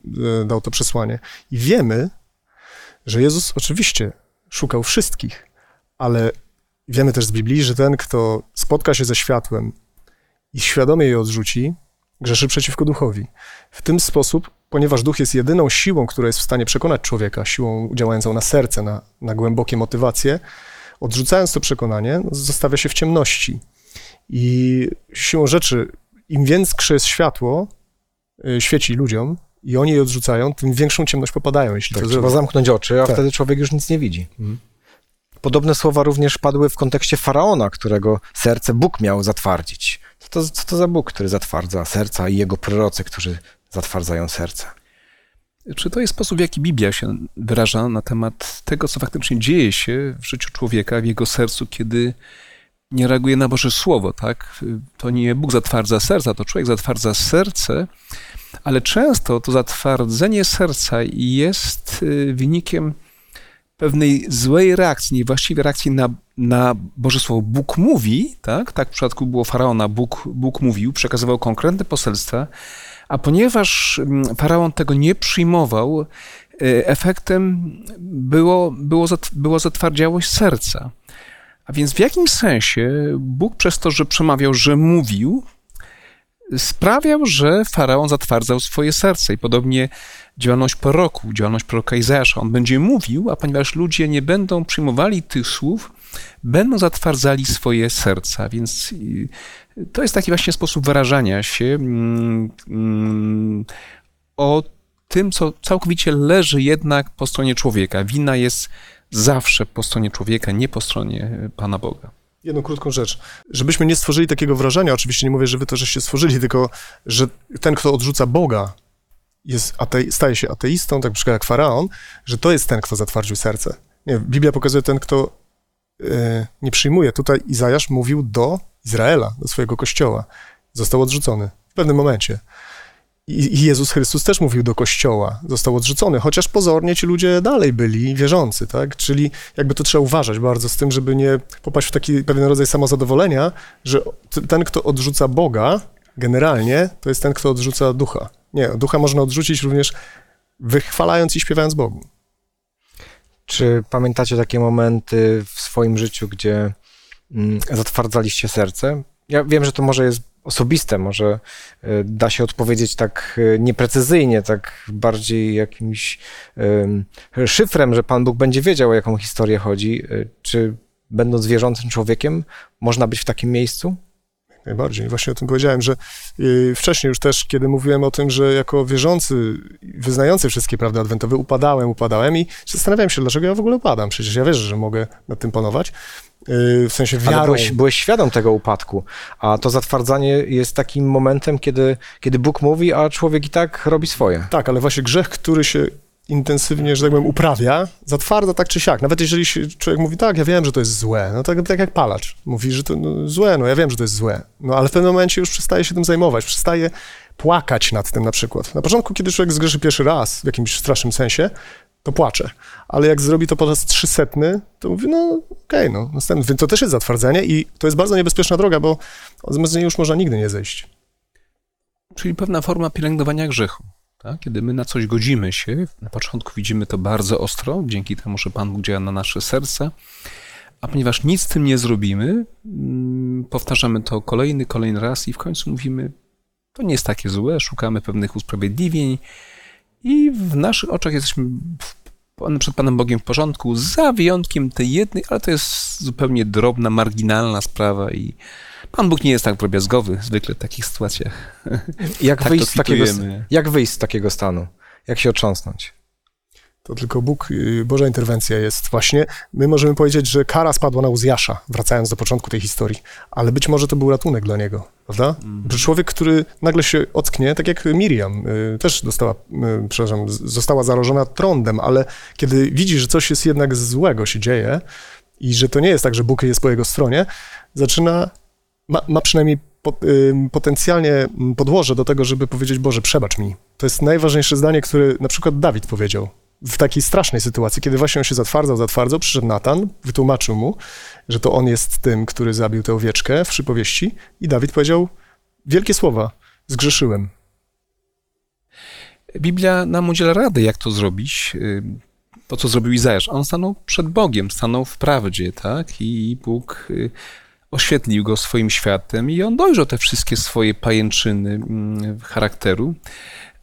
dał to przesłanie. I wiemy, że Jezus oczywiście szukał wszystkich, ale wiemy też z Biblii, że ten, kto spotka się ze światłem i świadomie je odrzuci, grzeszy przeciwko duchowi. W tym sposób, ponieważ duch jest jedyną siłą, która jest w stanie przekonać człowieka, siłą działającą na serce, na, na głębokie motywacje, odrzucając to przekonanie, no, zostawia się w ciemności. I siłą rzeczy, im większe jest światło, y, świeci ludziom i oni je odrzucają, tym większą ciemność popadają, jeśli Tak, to trzeba zamknąć oczy, a Tak. wtedy człowiek już nic nie widzi. Mhm. Podobne słowa również padły w kontekście faraona, którego serce Bóg miał zatwardzić. Co to, co to za Bóg, który zatwardza serca i jego prorocy, którzy zatwardzają serce? Czy to jest sposób, w jaki Biblia się wyraża na temat tego, co faktycznie dzieje się w życiu człowieka, w jego sercu, kiedy nie reaguje na Boże Słowo, tak? To nie Bóg zatwardza serca, to człowiek zatwardza serce, ale często to zatwardzenie serca jest y, wynikiem pewnej złej reakcji, niewłaściwej reakcji na, na Boże Słowo. Bóg mówi, tak? Tak w przypadku było Faraona, Bóg, Bóg mówił, przekazywał konkretne poselstwa, a ponieważ mm, Faraon tego nie przyjmował, y, efektem było, było, była zatwardziałość serca. A więc w jakim sensie Bóg przez to, że przemawiał, że mówił, sprawiał, że Faraon zatwardzał swoje serce. I podobnie działalność proroku, działalność proroka Izajasza. On będzie mówił, a ponieważ ludzie nie będą przyjmowali tych słów, będą zatwardzali swoje serca. Więc y, to jest taki właśnie sposób wyrażania się mm, mm, o tym, co całkowicie leży jednak po stronie człowieka. Wina jest zawsze po stronie człowieka, nie po stronie Pana Boga. Jedną krótką rzecz. Żebyśmy nie stworzyli takiego wrażenia, oczywiście nie mówię, że wy to żeście stworzyli, tylko że ten, kto odrzuca Boga, jest atei- staje się ateistą, tak na jak faraon, że to jest ten, kto zatwardził serce. Nie, Biblia pokazuje ten, kto e, nie przyjmuje. Tutaj Izajasz mówił do Izraela, do swojego kościoła. Został odrzucony w pewnym momencie. I Jezus Chrystus też mówił do kościoła, został odrzucony, chociaż pozornie ci ludzie dalej byli wierzący, tak? Czyli jakby to trzeba uważać bardzo z tym, żeby nie popaść w taki pewien rodzaj samozadowolenia, że ten, kto odrzuca Boga, generalnie, to jest ten, kto odrzuca ducha. Nie, ducha można odrzucić również wychwalając i śpiewając Bogu. Czy pamiętacie takie momenty w swoim życiu, gdzie mm, zatwardzaliście serce? Ja wiem, że to może jest osobiste, może y, da się odpowiedzieć tak y, nieprecyzyjnie, tak bardziej jakimś szyfrem, że Pan Bóg będzie wiedział, o jaką historię chodzi. Y, Czy będąc wierzącym człowiekiem, można być w takim miejscu? Najbardziej. Właśnie o tym powiedziałem, że y, wcześniej już też, kiedy mówiłem o tym, że jako wierzący, wyznający wszystkie prawdy adwentowe, upadałem, upadałem i zastanawiałem się, dlaczego ja w ogóle upadam. Przecież ja wierzę, że mogę nad tym panować. Y, w sensie Ale wiarą. byłeś, byłeś świadom tego upadku, a to zatwardzanie jest takim momentem, kiedy, kiedy Bóg mówi, a człowiek i tak robi swoje. Tak, ale właśnie grzech, który się intensywnie, że tak powiem, uprawia, zatwarda tak czy siak. Nawet jeżeli człowiek mówi, tak, ja wiem, że to jest złe, no tak, tak jak palacz. Mówi, że to no, złe, no ja wiem, że to jest złe. No ale w pewnym momencie już przestaje się tym zajmować, przestaje płakać nad tym na przykład. Na początku, kiedy człowiek zgrzeszy pierwszy raz w jakimś strasznym sensie, to płacze. Ale jak zrobi to po raz trzysetny, to mówi, no okej, no następny. To też jest zatwardzenie i to jest bardzo niebezpieczna droga, bo z niej już można nigdy nie zejść. Czyli pewna forma pielęgnowania grzechu. Tak? Kiedy my na coś godzimy się, na początku widzimy to bardzo ostro, dzięki temu, że Pan Bóg działa na nasze serce, a ponieważ nic z tym nie zrobimy, mm, powtarzamy to kolejny, kolejny raz i w końcu mówimy, to nie jest takie złe, szukamy pewnych usprawiedliwień i w naszych oczach jesteśmy przed Panem Bogiem w porządku, za wyjątkiem tej jednej, ale to jest zupełnie drobna, marginalna sprawa i Pan Bóg nie jest tak drobiazgowy zwykle w takich sytuacjach. Jak, Tak wyjść z takiego, jak wyjść z takiego stanu? Jak się otrząsnąć? To tylko Bóg, y, Boża interwencja jest właśnie. My możemy powiedzieć, że kara spadła na Uzjasza, wracając do początku tej historii, ale być może to był ratunek dla niego, prawda? Że człowiek, który nagle się ocknie, tak jak Miriam, y, też dostała, y, przepraszam, została zarażona trądem, ale kiedy widzi, że coś jest jednak złego się dzieje i że to nie jest tak, że Bóg jest po jego stronie, zaczyna, ma, ma przynajmniej po, ym, potencjalnie podłoże do tego, żeby powiedzieć, Boże, przebacz mi. To jest najważniejsze zdanie, które na przykład Dawid powiedział w takiej strasznej sytuacji, kiedy właśnie on się zatwardzał, zatwardzał, przyszedł Natan, wytłumaczył mu, że to on jest tym, który zabił tę owieczkę w przypowieści i Dawid powiedział wielkie słowa, zgrzeszyłem. Biblia nam udziela rady, jak to zrobić. y, To, co zrobił Izajasz. On stanął przed Bogiem, stanął w prawdzie, tak? I Bóg y, oświetlił go swoim światem i on dojrzał te wszystkie swoje pajęczyny mm, charakteru.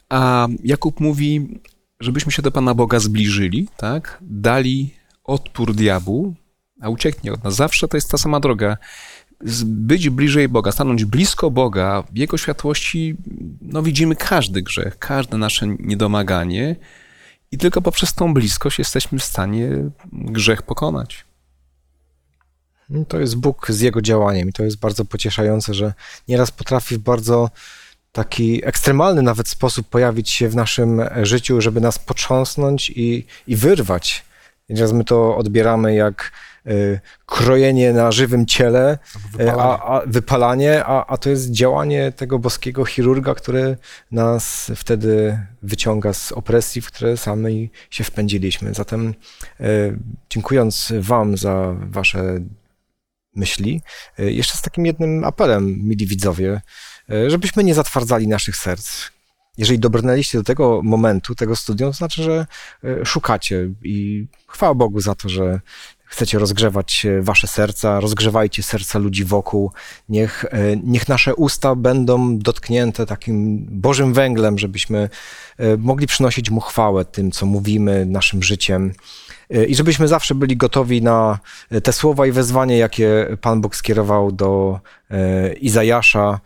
A Jakub mówi, żebyśmy się do Pana Boga zbliżyli, tak? Dali odpór diabłu, a ucieknie od nas. Zawsze to jest ta sama droga. Być bliżej Boga, stanąć blisko Boga, w Jego światłości, no widzimy każdy grzech, każde nasze niedomaganie i tylko poprzez tą bliskość jesteśmy w stanie grzech pokonać. No, To jest Bóg z jego działaniem i to jest bardzo pocieszające, że nieraz potrafi w bardzo taki ekstremalny nawet sposób pojawić się w naszym życiu, żeby nas potrząsnąć i, i wyrwać. Nieraz my to odbieramy jak y, krojenie na żywym ciele, y, a, a wypalanie, a, a to jest działanie tego boskiego chirurga, który nas wtedy wyciąga z opresji, w które sami się wpędziliśmy. Zatem y, dziękując Wam za Wasze myśli. E, Jeszcze z takim jednym apelem, mili widzowie, e, żebyśmy nie zatwardzali naszych serc. Jeżeli dobrnęliście do tego momentu, tego studium, to znaczy, że e, szukacie i chwała Bogu za to, że chcecie rozgrzewać wasze serca, rozgrzewajcie serca ludzi wokół. Niech, niech nasze usta będą dotknięte takim Bożym węglem, żebyśmy mogli przynosić Mu chwałę tym, co mówimy, naszym życiem. E, I żebyśmy zawsze byli gotowi na e, te słowa i wezwanie, jakie Pan Bóg skierował do e, Izajasza.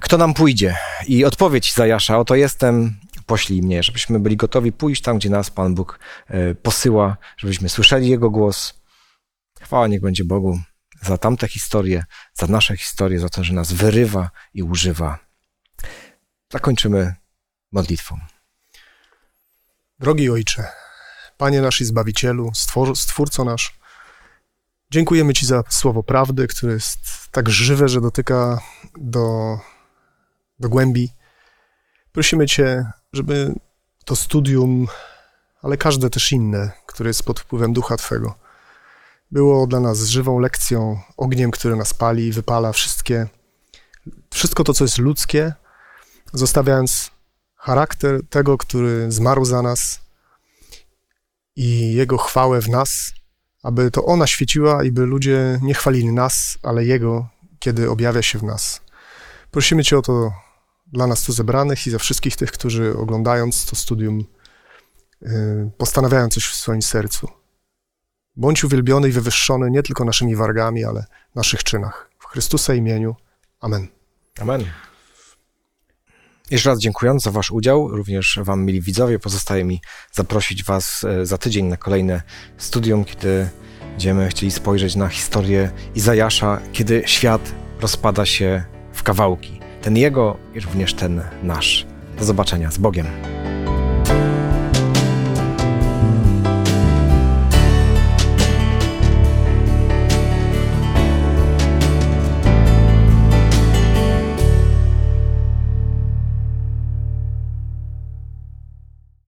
Kto nam pójdzie? I odpowiedź Izajasza, oto jestem, poślij mnie, żebyśmy byli gotowi pójść tam, gdzie nas Pan Bóg posyła, żebyśmy słyszeli Jego głos. Chwała niech będzie Bogu za tamte historie, za nasze historie, za to, że nas wyrywa i używa. Zakończymy modlitwą. Drogi Ojcze, Panie nasz i Zbawicielu, stwór, Stwórco nasz, dziękujemy Ci za słowo prawdy, które jest tak żywe, że dotyka do, do głębi. Prosimy Cię, żeby to studium, ale każde też inne, które jest pod wpływem Ducha Twego, było dla nas żywą lekcją, ogniem, który nas pali, wypala wszystkie, wszystko to, co jest ludzkie, zostawiając charakter tego, który zmarł za nas i Jego chwałę w nas, aby to ona świeciła i by ludzie nie chwalili nas, ale Jego, kiedy objawia się w nas. Prosimy Cię o to dla nas tu zebranych i za wszystkich tych, którzy oglądając to studium yy, postanawiają coś w swoim sercu. Bądź uwielbiony i wywyższony nie tylko naszymi wargami, ale naszych czynach. W Chrystusa imieniu. Amen. Amen. Jeszcze raz dziękując za Wasz udział, również Wam, mili widzowie, pozostaje mi zaprosić Was e, za tydzień na kolejne studium, kiedy będziemy chcieli spojrzeć na historię Izajasza, kiedy świat rozpada się w kawałki. Ten jego i również ten nasz. Do zobaczenia z Bogiem.